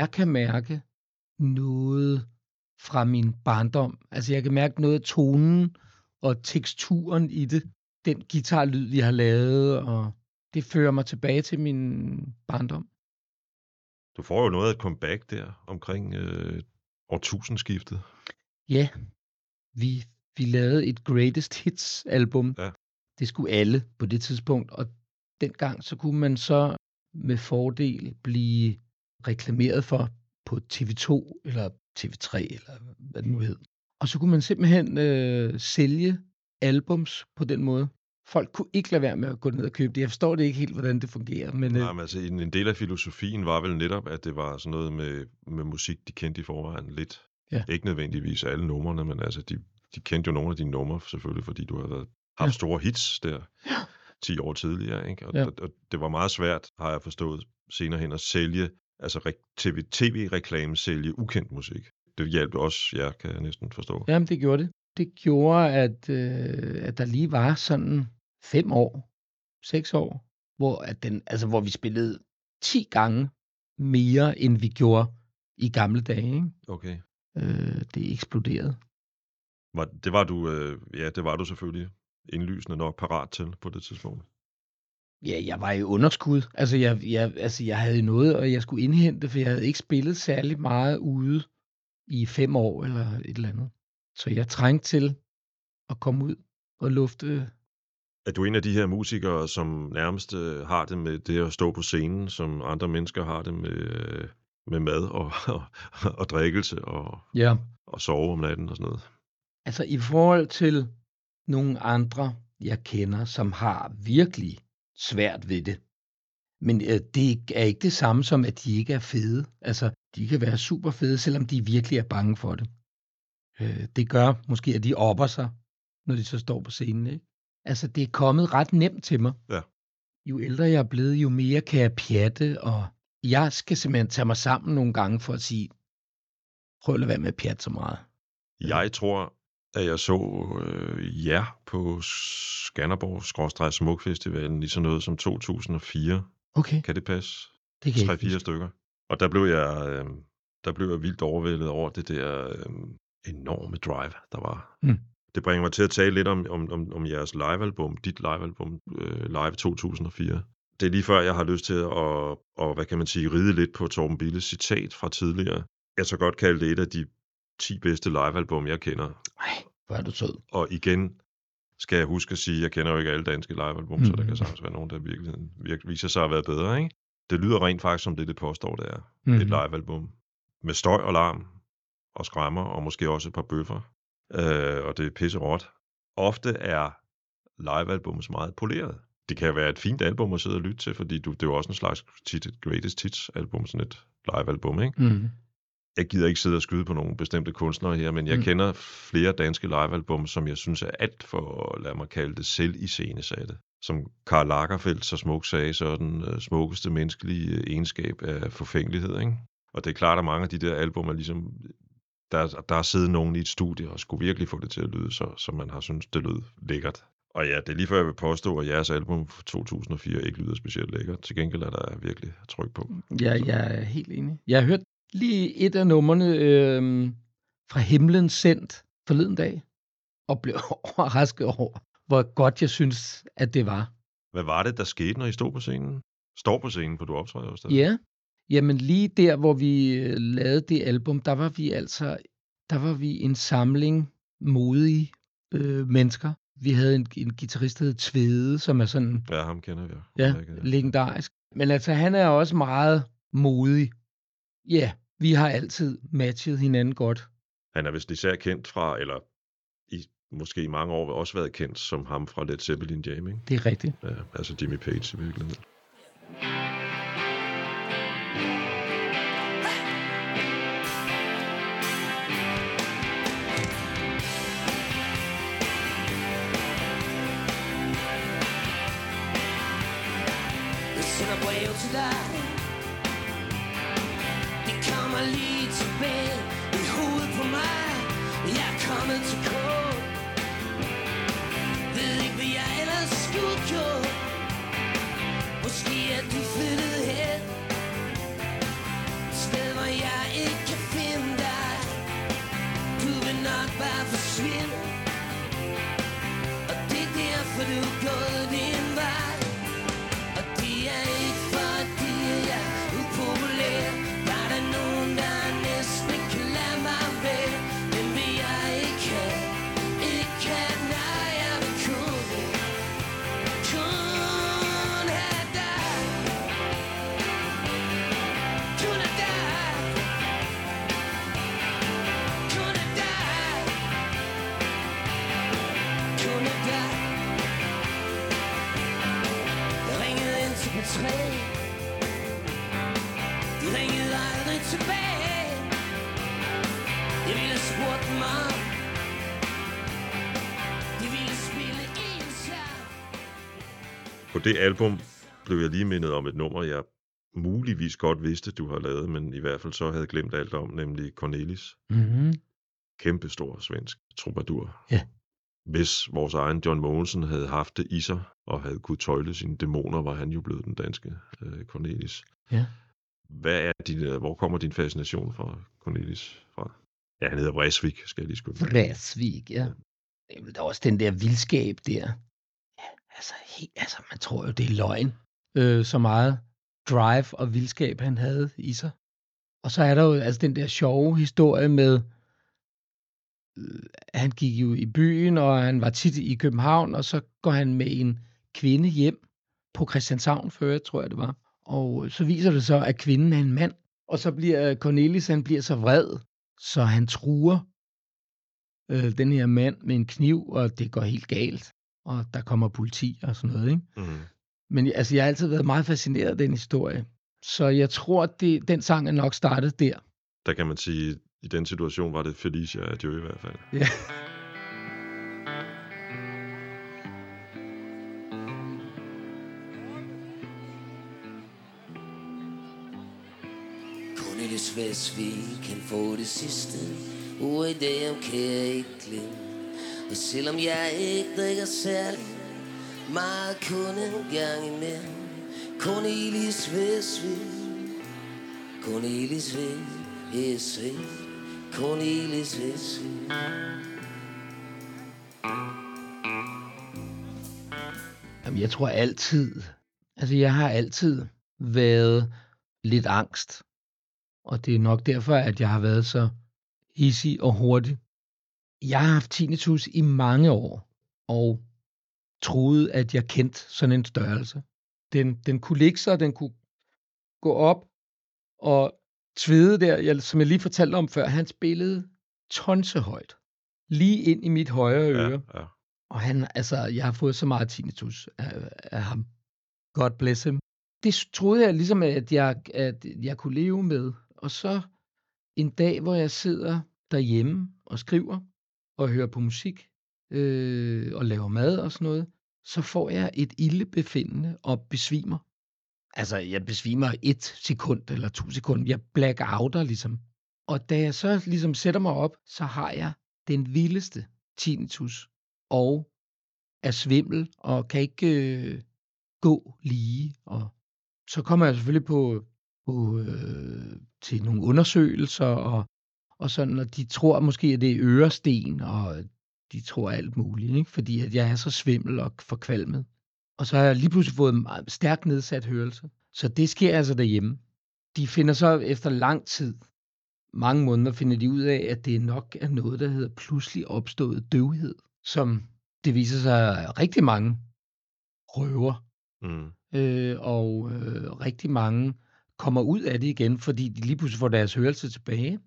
Jeg kan mærke noget fra min barndom. Altså, jeg kan mærke noget af tonen og teksturen i det. Den guitarlyd, vi har lavet, og det fører mig tilbage til min barndom. Du får jo noget af et comeback der omkring øh, årtusindskiftet. Ja, vi, vi lavede et Greatest Hits album. Ja. Det skulle alle på det tidspunkt, og dengang så kunne man så med fordel blive reklameret for på TV2 eller TV3 eller hvad det nu hed. Og så kunne man simpelthen øh, sælge albums på den måde Folk kunne ikke lade være med at gå ned og købe det. Jeg forstår det ikke helt, hvordan det fungerer. Men, øh, Nej, men altså, en, en del af filosofien var vel netop, at det var sådan noget med, med musik, de kendte i forvejen lidt. Ja. Ikke nødvendigvis alle numrene, men altså, de, de kendte jo nogle af dine numre, selvfølgelig, fordi du har været, haft Ja. store hits der 10 år tidligere. Ikke? Og, Ja. og, og det var meget svært, har jeg forstået senere hen, at sælge, altså TV, tv-reklame sælge ukendt musik. Det hjalp også jer, kan jeg næsten forstå. Jamen, det gjorde det. Det gjorde, at, øh, at der lige var sådan fem år, seks år, hvor, at den, altså, hvor vi spillede 10 gange mere, end vi gjorde i gamle dage. Ikke? Okay. Øh, det eksploderede. Var, det var du, øh, ja, det var du selvfølgelig indlysende nok parat til på det tidspunkt. Ja, jeg var i underskud. Altså, jeg, jeg, altså, jeg havde noget, og jeg skulle indhente, for jeg havde ikke spillet særlig meget ude i fem år eller et eller andet. Så jeg trængte til at komme ud og lufte. Er du en af de her musikere, som nærmest øh, har det med det at stå på scenen, som andre mennesker har det med, øh, med mad og, og, og drikkelse og, Ja. og sove om natten og sådan noget? Altså, i forhold til nogle andre, jeg kender, som har virkelig svært ved det. Men øh, det er ikke det samme som, at de ikke er fede. Altså, de kan være super fede, selvom de virkelig er bange for det. Øh, det gør måske, at de opper sig, når de så står på scenen. Ikke? Altså, det er kommet ret nemt til mig. Ja. Jo ældre jeg er blevet, jo mere kan jeg pjatte, og jeg skal simpelthen tage mig sammen nogle gange for at sige, prøv at lade være med at pjatte så meget. Jeg tror, at jeg så øh, jer på Skanderborg Smuk Festivalen i sådan noget som 2004. Okay, Kan det passe? det kan jeg ikke Tre-fire huske. stykker. Og der blev jeg, øh, der blev jeg vildt overvældet over det der øh, enorme drive, der var. Mm. Det bringer mig til at tale lidt om, om, om, om jeres livealbum, dit livealbum, øh, Live 2004. Det er lige før, jeg har lyst til at, og, hvad kan man sige, ride lidt på Torben Billes citat fra tidligere. Jeg så godt kalde det et af de 10 bedste livealbum, jeg kender. Ej, hvor er du sød. Og igen skal jeg huske at sige, at jeg kender jo ikke alle danske livealbum, mm. så der Mhm. kan sagtens være nogen, der virkelig, virkelig viser sig at være bedre. Ikke? Det lyder rent faktisk som det, det påstår, det er. Mm. Mhm. Et livealbum. Med støj og larm og skræmmer, og måske også et par bøffer. Øh, og det er pisse råt. Ofte er livealbums meget poleret. Det kan være et fint album at sidde og lytte til, fordi du, det er jo også en slags tit, greatest hits album, sådan et livealbum, ikke? Mm. Jeg gider ikke sidde og skyde på nogle bestemte kunstnere her, men jeg Mm. kender flere danske livealbum, som jeg synes er alt for, lad mig kalde det, selv iscenesatte. Som Karl Lagerfeldt så smukt sagde, så den øh, smukkeste menneskelige øh, egenskab af forfængelighed. Ikke? Og det er klart, at mange af de der album er ligesom, der, der er siddet nogen i et studie og skulle virkelig få det til at lyde, så, så man har synes det lød lækkert. Og ja, det er lige før jeg vil påstå, at jeres album fra 2004 ikke lyder specielt lækkert. Til gengæld er der virkelig tryk på. Ja, jeg er helt enig. Jeg har hørt lige et af numrene øh, fra Himlen sendt forleden dag, og blev overrasket over, hvor godt jeg synes, at det var. Hvad var det, der skete, når I stod på scenen? Står på scenen, for du optræder jo stadig. Ja, jamen lige der, hvor vi øh, lavede det album, der var vi altså, der var vi en samling modige øh, mennesker. Vi havde en, en guitarist, der hed Tvede, som er sådan Ja, ham kender vi. Ja, udmærket, legendarisk. Men altså, han er også meget modig. Ja, vi har altid matchet hinanden godt. Han er vist især kendt fra, eller i, måske i mange år også været kendt som ham fra Led Zeppelin Jam, ikke? Det er rigtigt. Ja, altså Jimmy Page i virkeligheden. Sender brev til dig Det På det album blev jeg lige mindet om et nummer, jeg muligvis godt vidste, du har lavet, men i hvert fald så havde glemt alt om, nemlig Cornelis. Mm-hmm. Kæmpestor svensk troubadour. Ja. Hvis vores egen John Mogensen havde haft det i sig, og havde kunne tøjle sine dæmoner, var han jo blevet den danske øh, Cornelis. Ja. Hvad er din, øh, hvor kommer din fascination fra Cornelis fra? Ja, han hedder Vresvik, skal jeg lige skynde. mig. Bræsvig, ja. Det er også den der vildskab der. Altså, helt, altså man tror jo, det er løgn. Øh, så meget drive og vildskab, han havde i sig. Og så er der jo altså den der sjove historie med, øh, han gik jo i byen, og han var tit i København, og så går han med en kvinde hjem på Christianshavn før, tror jeg det var. Og øh, så viser det så, at kvinden er en mand. Og så bliver øh, Cornelis, han bliver så vred, så han truer øh, den her mand med en kniv, og det går helt galt. Og der kommer politi og sådan noget, ikke? Mm. Men altså, jeg har altid været meget fascineret af den historie. Så jeg tror, det, den sang er nok startet der. Der kan man sige, i den situation var det Felicia Adieu i hvert fald. Ja. Cornelis Vestvig kan få det sidste Ord i dag kan jeg ikke glemme og selvom jeg ikke drikker særlig Meget kun en gang imellem Cornelis Vestvig Cornelis Vestvig Cornelis Vestvig Jamen, jeg tror altid, altså jeg har altid været lidt angst. Og det er nok derfor, at jeg har været så hissig og hurtig. Jeg har haft tinnitus i mange år, og troede, at jeg kendte sådan en størrelse. Den, den kunne ligge sig, den kunne gå op, og Tvede der, jeg, som jeg lige fortalte om før, han spillede tonsehøjt. Lige ind i mit højre øre. Ja, ja. Og han, altså, jeg har fået så meget tinnitus af, af ham. God bless him. Det troede jeg ligesom, at jeg, at jeg kunne leve med. Og så en dag, hvor jeg sidder derhjemme og skriver og hører på musik øh, og laver mad og sådan noget, så får jeg et ildebefindende og besvimer. Altså, jeg besvimer et sekund eller to sekunder. Jeg blackouter ligesom. Og da jeg så ligesom sætter mig op, så har jeg den vildeste tinnitus og er svimmel og kan ikke øh, gå lige. Og så kommer jeg selvfølgelig på, på øh, til nogle undersøgelser, og, og sådan, og de tror måske, at det er øresten, og de tror alt muligt, ikke? fordi at jeg er så svimmel og forkvalmet. Og så har jeg lige pludselig fået en meget stærk nedsat hørelse. Så det sker altså derhjemme. De finder så efter lang tid, mange måneder, finder de ud af, at det nok er noget, der hedder pludselig opstået døvhed, som det viser sig rigtig mange røver, Mm. øh, og øh, rigtig mange kommer ud af det igen, fordi de lige pludselig får deres hørelse tilbage.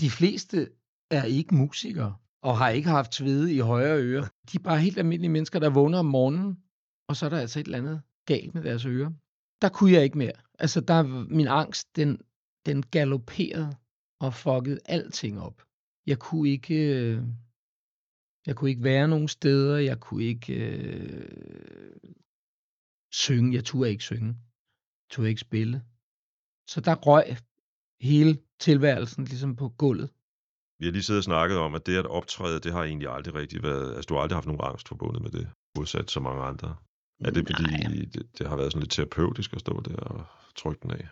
De fleste er ikke musikere, og har ikke haft svede i højre øre. De er bare helt almindelige mennesker, der vågner om morgenen, og så er der altså et eller andet galt med deres ører. Der kunne jeg ikke mere. Altså, der, min angst, den, den galopperede og fuckede alting op. Jeg kunne ikke, øh, jeg kunne ikke være nogen steder, jeg kunne ikke øh, synge, jeg turde ikke synge, jeg turde ikke spille. Så der røg hele tilværelsen ligesom på gulvet. Vi har lige siddet og snakket om, at det at optræde, det har egentlig aldrig rigtig været... Altså, du har aldrig haft nogen angst forbundet med det, modsat så mange andre. Er det fordi, Nej, det, det har været sådan lidt terapeutisk at stå der og trykke den af?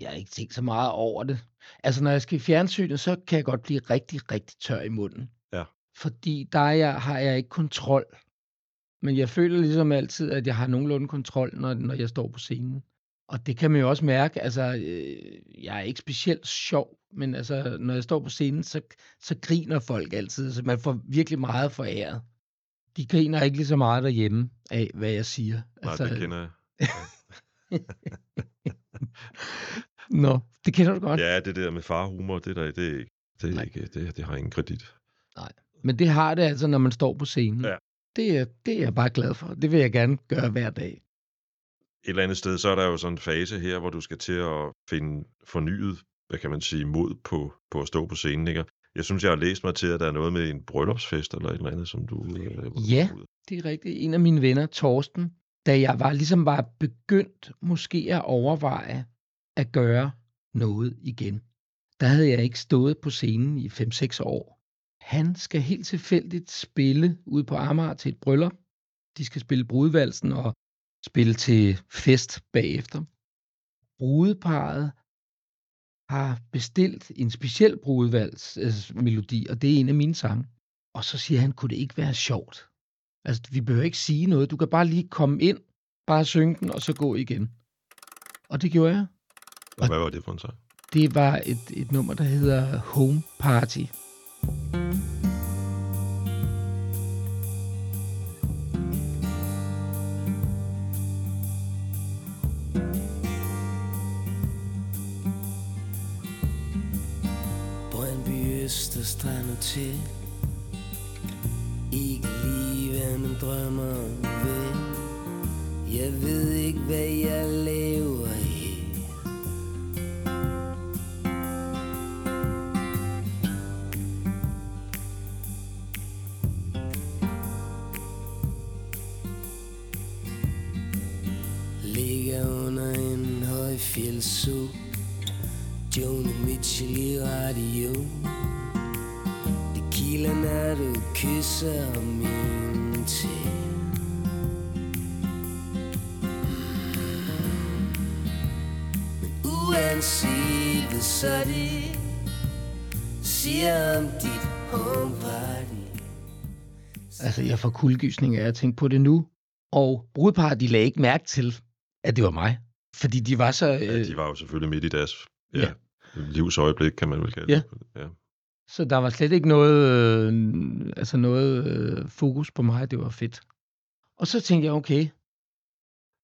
jeg har ikke tænkt så meget over det. Altså, når jeg skal i fjernsynet, så kan jeg godt blive rigtig, rigtig tør i munden. Ja. Fordi der er jeg, har jeg ikke kontrol. Men jeg føler ligesom altid, at jeg har nogenlunde kontrol, når, når jeg står på scenen. Og det kan man jo også mærke. Altså, øh, jeg er ikke specielt sjov, men altså, når jeg står på scenen, så, så griner folk altid. Så man får virkelig meget foræret. De griner ikke lige så meget derhjemme af, hvad jeg siger. Nej, Altså, det kender jeg. Nå, det kender du godt. Ja, det der med farhumor, det der, det er ikke... Det, er Nej. ikke, det, det har ingen kredit. Men det har det altså, når man står på scenen. Ja. Det, er, det er jeg bare glad for. Det vil jeg gerne gøre hver dag. Eller andet sted, så er der jo sådan en fase her, hvor du skal til at finde fornyet, hvad kan man sige, mod på, på at stå på scenen, ikke? Jeg synes, jeg har læst mig til, at der er noget med en bryllupsfest eller et eller andet, som du... Øh, Ja. Det er rigtigt. En af mine venner, Torsten, da jeg var ligesom var begyndt måske at overveje at gøre noget igen, der havde jeg ikke stået på scenen i 5-6 år. Han skal helt tilfældigt spille ude på Amager til et bryllup. De skal spille brudvalsen og spille til fest bagefter. Brudeparet har bestilt en speciel brudevalsmelodi, og det er en af mine sange. Og så siger han, kunne det ikke være sjovt? Altså, vi behøver ikke sige noget. Du kan bare lige komme ind, bare synge den, og så gå igen. Og det gjorde jeg. Og hvad var det for en sang? Det var et, et nummer, der hedder Home Party. Brøndby til. Ikke lige hvad man drømmer ved Jeg ved ikke hvad jeg laver. Kysser min til Men uanset hvad så er det Siger om dit home party Altså, jeg får kuldegysning af at tænke på det nu. Og brudeparret, de lagde ikke mærke til, at det var mig. Fordi de var så... Ja, Øh, de var jo selvfølgelig midt i deres ja, Ja. livsøjeblik, kan man vel kalde Ja. det. Ja. Så der var slet ikke noget, øh, altså noget øh, fokus på mig. Det var fedt. Og så tænkte jeg, okay.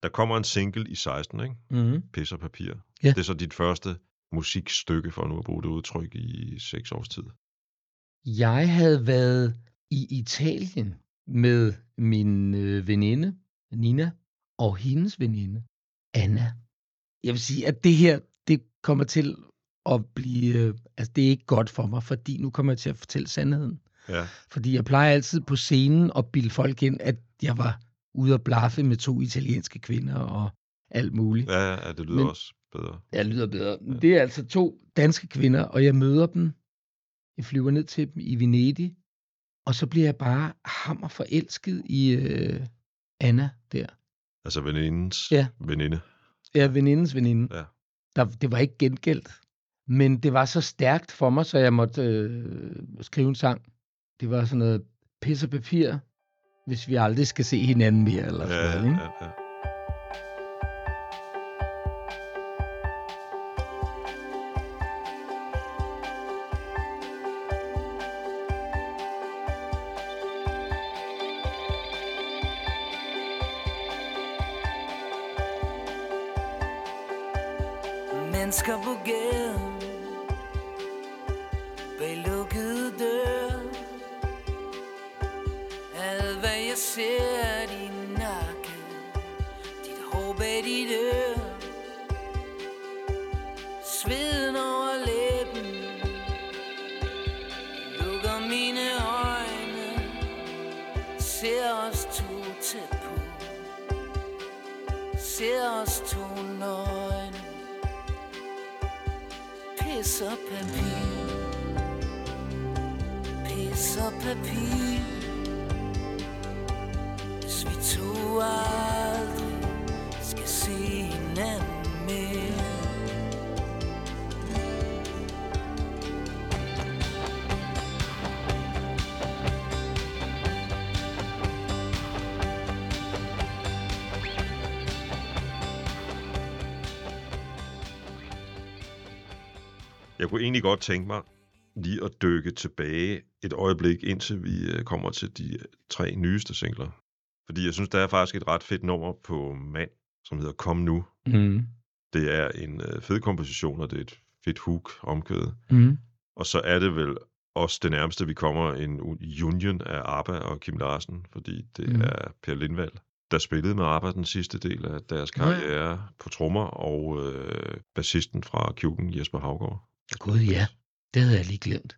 Der kommer en single i 16, ikke? Mm-hmm. Pis og papir. Ja. Det er så dit første musikstykke, for nu at bruge det udtryk, i seks års tid. Jeg havde været i Italien med min øh, veninde, Nina, og hendes veninde, Anna. Jeg vil sige, at det her, det kommer til at blive, øh, altså det er ikke godt for mig, fordi nu kommer jeg til at fortælle sandheden. Ja, Fordi jeg plejer altid på scenen at bilde folk ind, at jeg var ude at blaffe med to italienske kvinder og alt muligt. ja, ja det lyder Men- også bedre. Jeg lyder bedre. Ja. Det er altså to danske kvinder, og jeg møder dem. Jeg flyver ned til dem i Venedig, og så bliver jeg bare hammer forelsket i øh, Anna der. Altså venindens Ja. veninde. Er venindens veninde. Ja. Der, det var ikke gengældt, men det var så stærkt for mig, så jeg måtte øh, skrive en sang. Det var sådan noget pis og papir, hvis vi aldrig skal se hinanden mere, eller sådan Ja, noget, ikke? ja, ja. Jeg kunne egentlig godt tænke mig lige at dykke tilbage et øjeblik, indtil vi øh, kommer til de øh, tre nyeste singler. Fordi jeg synes, der er faktisk et ret fedt nummer på Mand, som hedder Kom Nu. Mm. Det er en øh, fed komposition, og det er et fedt hook omkødet. Mm. Og så er det vel også det nærmeste, vi kommer en union af ABBA og Kim Larsen, fordi det mm. er Per Lindvald, der spillede med ABBA den sidste del af deres ja. karriere på trommer, og øh, bassisten fra Kjuken, Jesper Havgaard. Gud ja, det havde jeg lige glemt.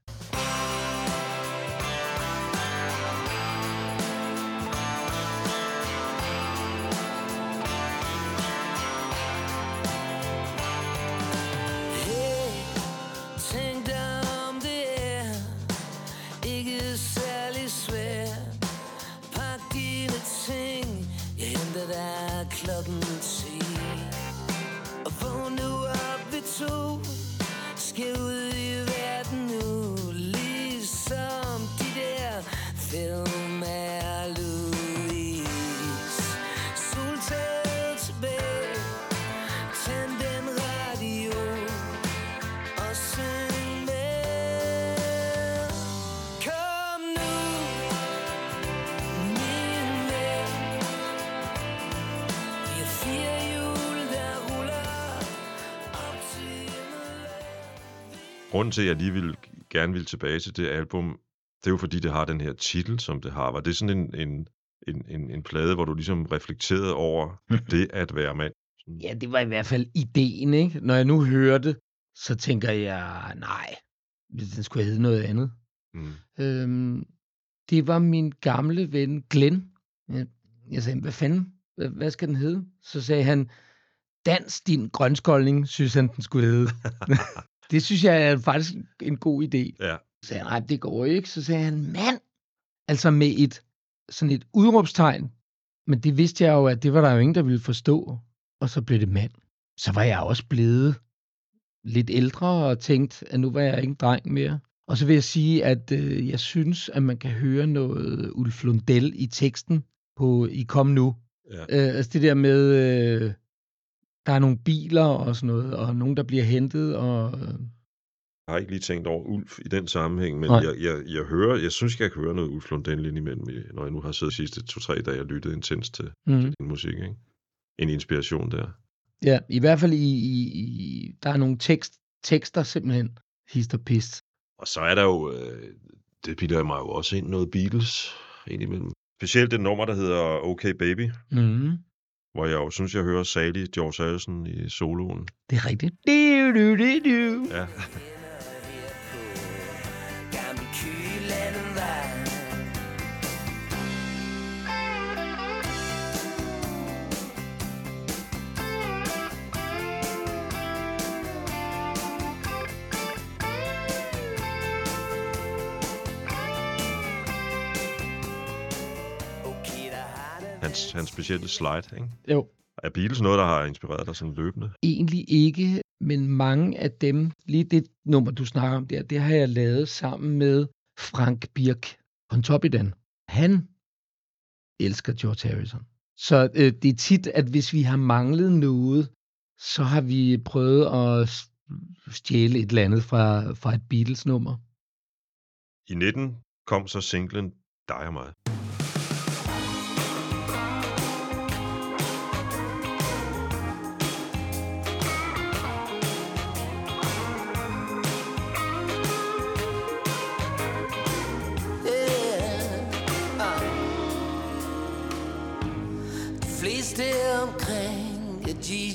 Grunden til, at jeg lige vil, gerne vil tilbage til det album, det er jo fordi, det har den her titel, som det har. Var det sådan en, en, en, en, en plade, hvor du ligesom reflekterede over det at være mand? Ja, det var i hvert fald ideen, ikke? Når jeg nu hører det, så tænker jeg, nej, den skulle hedde noget andet. Mm. Øhm, det var min gamle ven Glenn. Jeg, jeg sagde, hvad fanden, hvad, hvad skal den hedde? Så sagde han, Dans din grønskoldning, synes han, den skulle hedde. det synes jeg er faktisk en god idé. Ja, Så sagde jeg, nej, det går ikke. Så sagde han, mand! Altså med et sådan et udråbstegn. Men det vidste jeg jo, at det var der jo ingen, der ville forstå. Og så blev det mand. Så var jeg også blevet lidt ældre og tænkt, at nu var jeg ikke en dreng mere. Og så vil jeg sige, at øh, jeg synes, at man kan høre noget Ulf Lundell i teksten på I Kom Nu. ja. Øh, altså det der med, øh, der er nogle biler og sådan noget, og nogen, der bliver hentet, og øh, Jeg har ikke lige tænkt over Ulf i den sammenhæng, men Nej. jeg, jeg, jeg, hører, jeg synes, jeg kan høre noget Ulf Lundell indimellem, i- når jeg nu har siddet de sidste to-tre dage og lyttet intens til, mm. til din musik. Ikke? En inspiration der. Ja, i hvert fald i, i, i der er nogle tekst, tekster simpelthen hist og pist. Og så er der jo, øh, det bilder mig jo også ind noget Beatles indimellem. Specielt det nummer, der hedder Okay Baby, Mm. Hvor jeg jo synes, jeg hører salig George Harrison i soloen. Det er rigtigt. Du, du, du, du. Ja, hans, hans specielle slide. Ikke? Jo, Er Beatles noget, der har inspireret dig sådan løbende? egentlig ikke, men mange af dem, lige det nummer, du snakker om der, det har jeg lavet sammen med Frank Birk Pontoppidan. Han elsker George Harrison. Så øh, det er tit, at hvis vi har manglet noget, så har vi prøvet at stjæle et eller andet fra, fra et Beatles-nummer. I 19 kom så singlen Dig og mig.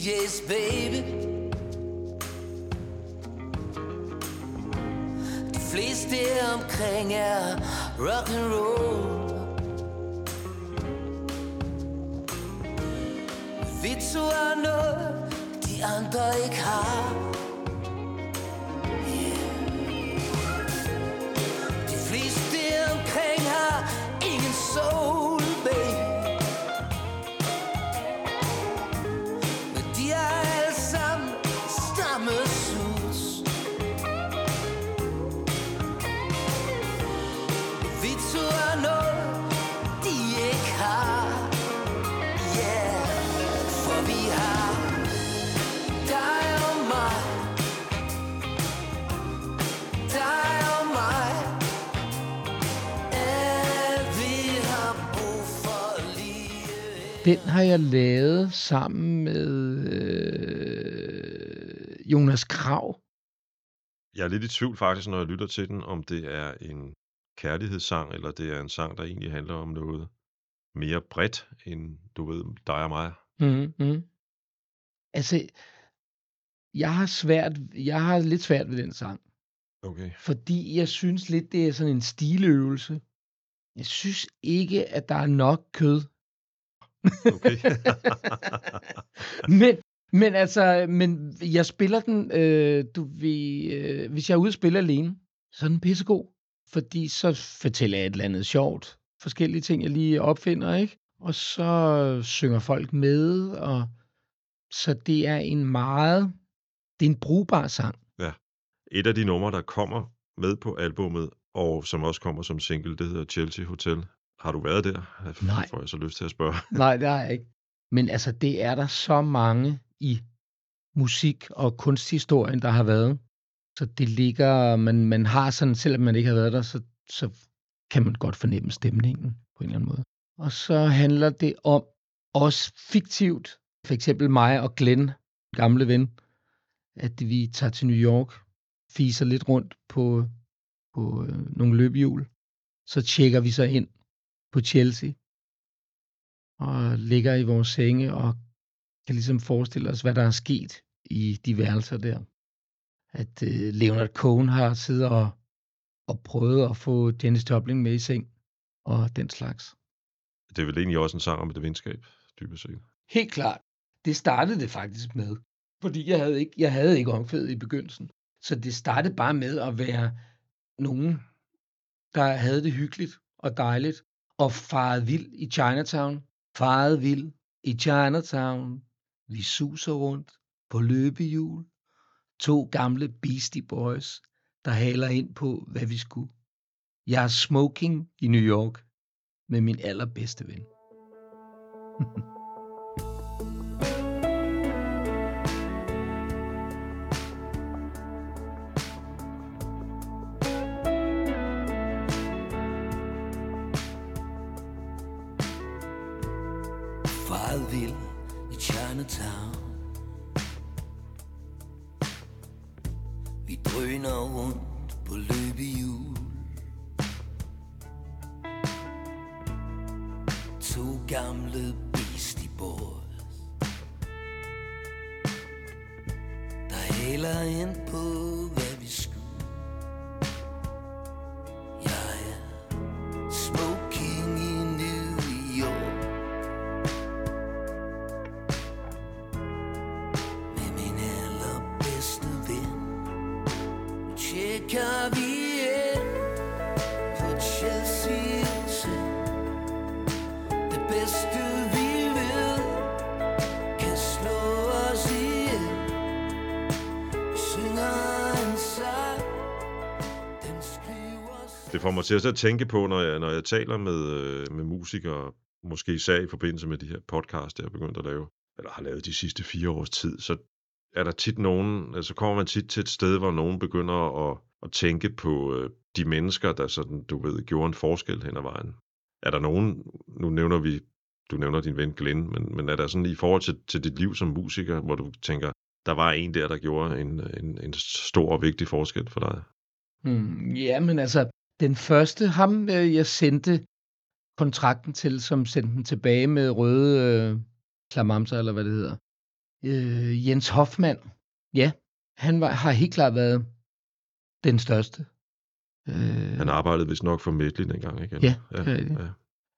Yes, baby. De fleste omkring er rock and roll. Vi to er noget, de andre ikke har? Den har jeg lavet sammen med øh, Jonas Krav. Jeg er lidt i tvivl faktisk, når jeg lytter til den, om det er en kærlighedssang, eller det er en sang, der egentlig handler om noget mere bredt end, du ved, dig og mig? Mhm, mhm. Altså, jeg har svært jeg har lidt svært ved den sang. Okay. Fordi jeg synes lidt, det er sådan en stiløvelse. Jeg synes ikke, at der er nok kød. Okay. Men men altså, men jeg spiller den, øh, du ved, øh, hvis jeg er ude og spille alene, så er den pissegod. Fordi så fortæller jeg et eller andet sjovt. Forskellige ting, jeg lige opfinder, ikke? Og så synger folk med, og så det er en meget det er en brugbar sang. Et af de numre, der kommer med på albummet, og som også kommer som single, det hedder Chelsea Hotel. Har du været der? Nej. Får jeg så lyst til at spørge. Nej, det har jeg ikke. Men altså, det er der så mange i musik- og kunsthistorien, der har været. Så det ligger, man, man har sådan, selvom man ikke har været der, så, så kan man godt fornemme stemningen på en eller anden måde. Og så handler det om, også fiktivt, for eksempel mig og Glenn, gamle ven, at vi tager til New York, fiser lidt rundt på, på øh, nogle løbehjul. Så tjekker vi så ind på Chelsea og ligger i vores senge og kan ligesom forestille os, hvad der er sket i de værelser der. At øh, Leonard Cohen har siddet og, og prøvet at få Janis Joplin med i seng og den slags. Det er vel egentlig også en sang om et venskab, dybest set. Helt klart. Det startede det faktisk med. Fordi jeg havde ikke, jeg havde ikke omkvædet i begyndelsen. Så det startede bare med at være nogen, der havde det hyggeligt og dejligt, og faret vild i Chinatown. Faret vild i Chinatown. Vi suser rundt på løbehjul. To gamle Beastie Boys, der haler ind på, hvad vi skulle. Jeg er smoking i New York med min allerbedste ven. i til at tænke på, når jeg, når jeg taler med, øh, med musikere, måske især i forbindelse med de her podcasts, jeg har begyndt at lave, eller har lavet de sidste fire års tid, så er der tit nogen, altså kommer man tit til et sted, hvor nogen begynder at, at tænke på øh, de mennesker, der sådan, du ved, gjorde en forskel hen ad vejen. Er der nogen, nu nævner vi, du nævner din ven Glenn, men, men er der sådan i forhold til, til dit liv som musiker, hvor du tænker, der var en der, der gjorde en, en, en stor og vigtig forskel for dig? Hmm, ja, men altså, den første, ham øh, jeg sendte kontrakten til, som sendte den tilbage med røde øh, klamamser, eller hvad det hedder. Øh, Jens Hoffmann, ja, han var, har helt klart været den største. Øh, Han arbejdede vist nok for Medley dengang, ikke? Ja, ja, det ja.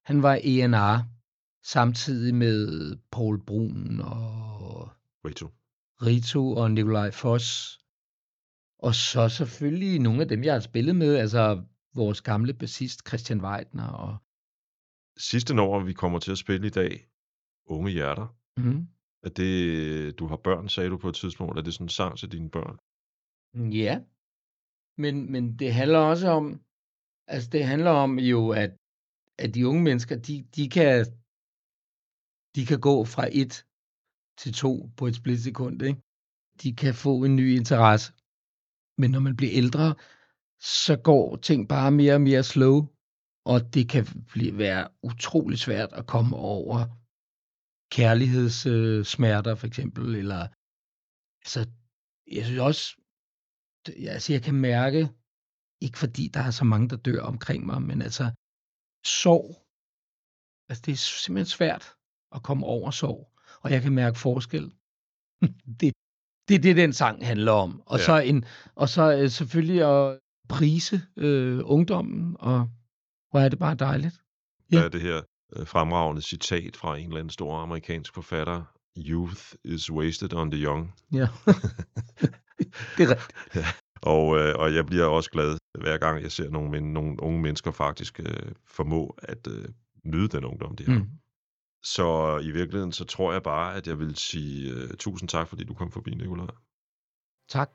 han var ENR, samtidig med Paul Brun og Rito. Rito og Nikolaj Foss. Og så selvfølgelig nogle af dem, jeg har spillet med, altså vores gamle bassist Christian Weidner. Og, Sidste nummer, vi kommer til at spille i dag, Unge Hjerter, mm, er det, du har børn, sagde du på et tidspunkt, er det sådan en sang til dine børn? ja, men, men det handler også om, altså det handler om jo, at, at de unge mennesker, de, de, kan, de kan gå fra et til to på et splitsekund, ikke? De kan få en ny interesse. Men når man bliver ældre, så går ting bare mere og mere slow, og det kan blive, være utrolig svært at komme over kærlighedssmerter, øh, for eksempel, eller altså, jeg synes også, det- altså jeg kan mærke, ikke fordi der er så mange, der dør omkring mig, men altså, sorg Altså, det er simpelthen svært at komme over sorg, og jeg kan mærke forskel. det, det er det, den sang handler om. Og Ja. så, en, og så øh, selvfølgelig at prise øh, ungdommen, og hvor er det bare dejligt. Der Ja. er det her øh, fremragende citat fra en eller anden stor amerikansk forfatter. Youth is wasted on the young. Ja. det er rigtigt. Og, øh, og jeg bliver også glad, hver gang jeg ser nogle, men, nogle unge mennesker faktisk øh, formå at øh, nyde den ungdom, de har. Mm. Så i virkeligheden, så tror jeg bare, at jeg vil sige uh, tusind tak, fordi du kom forbi, Nicolaj. Tak.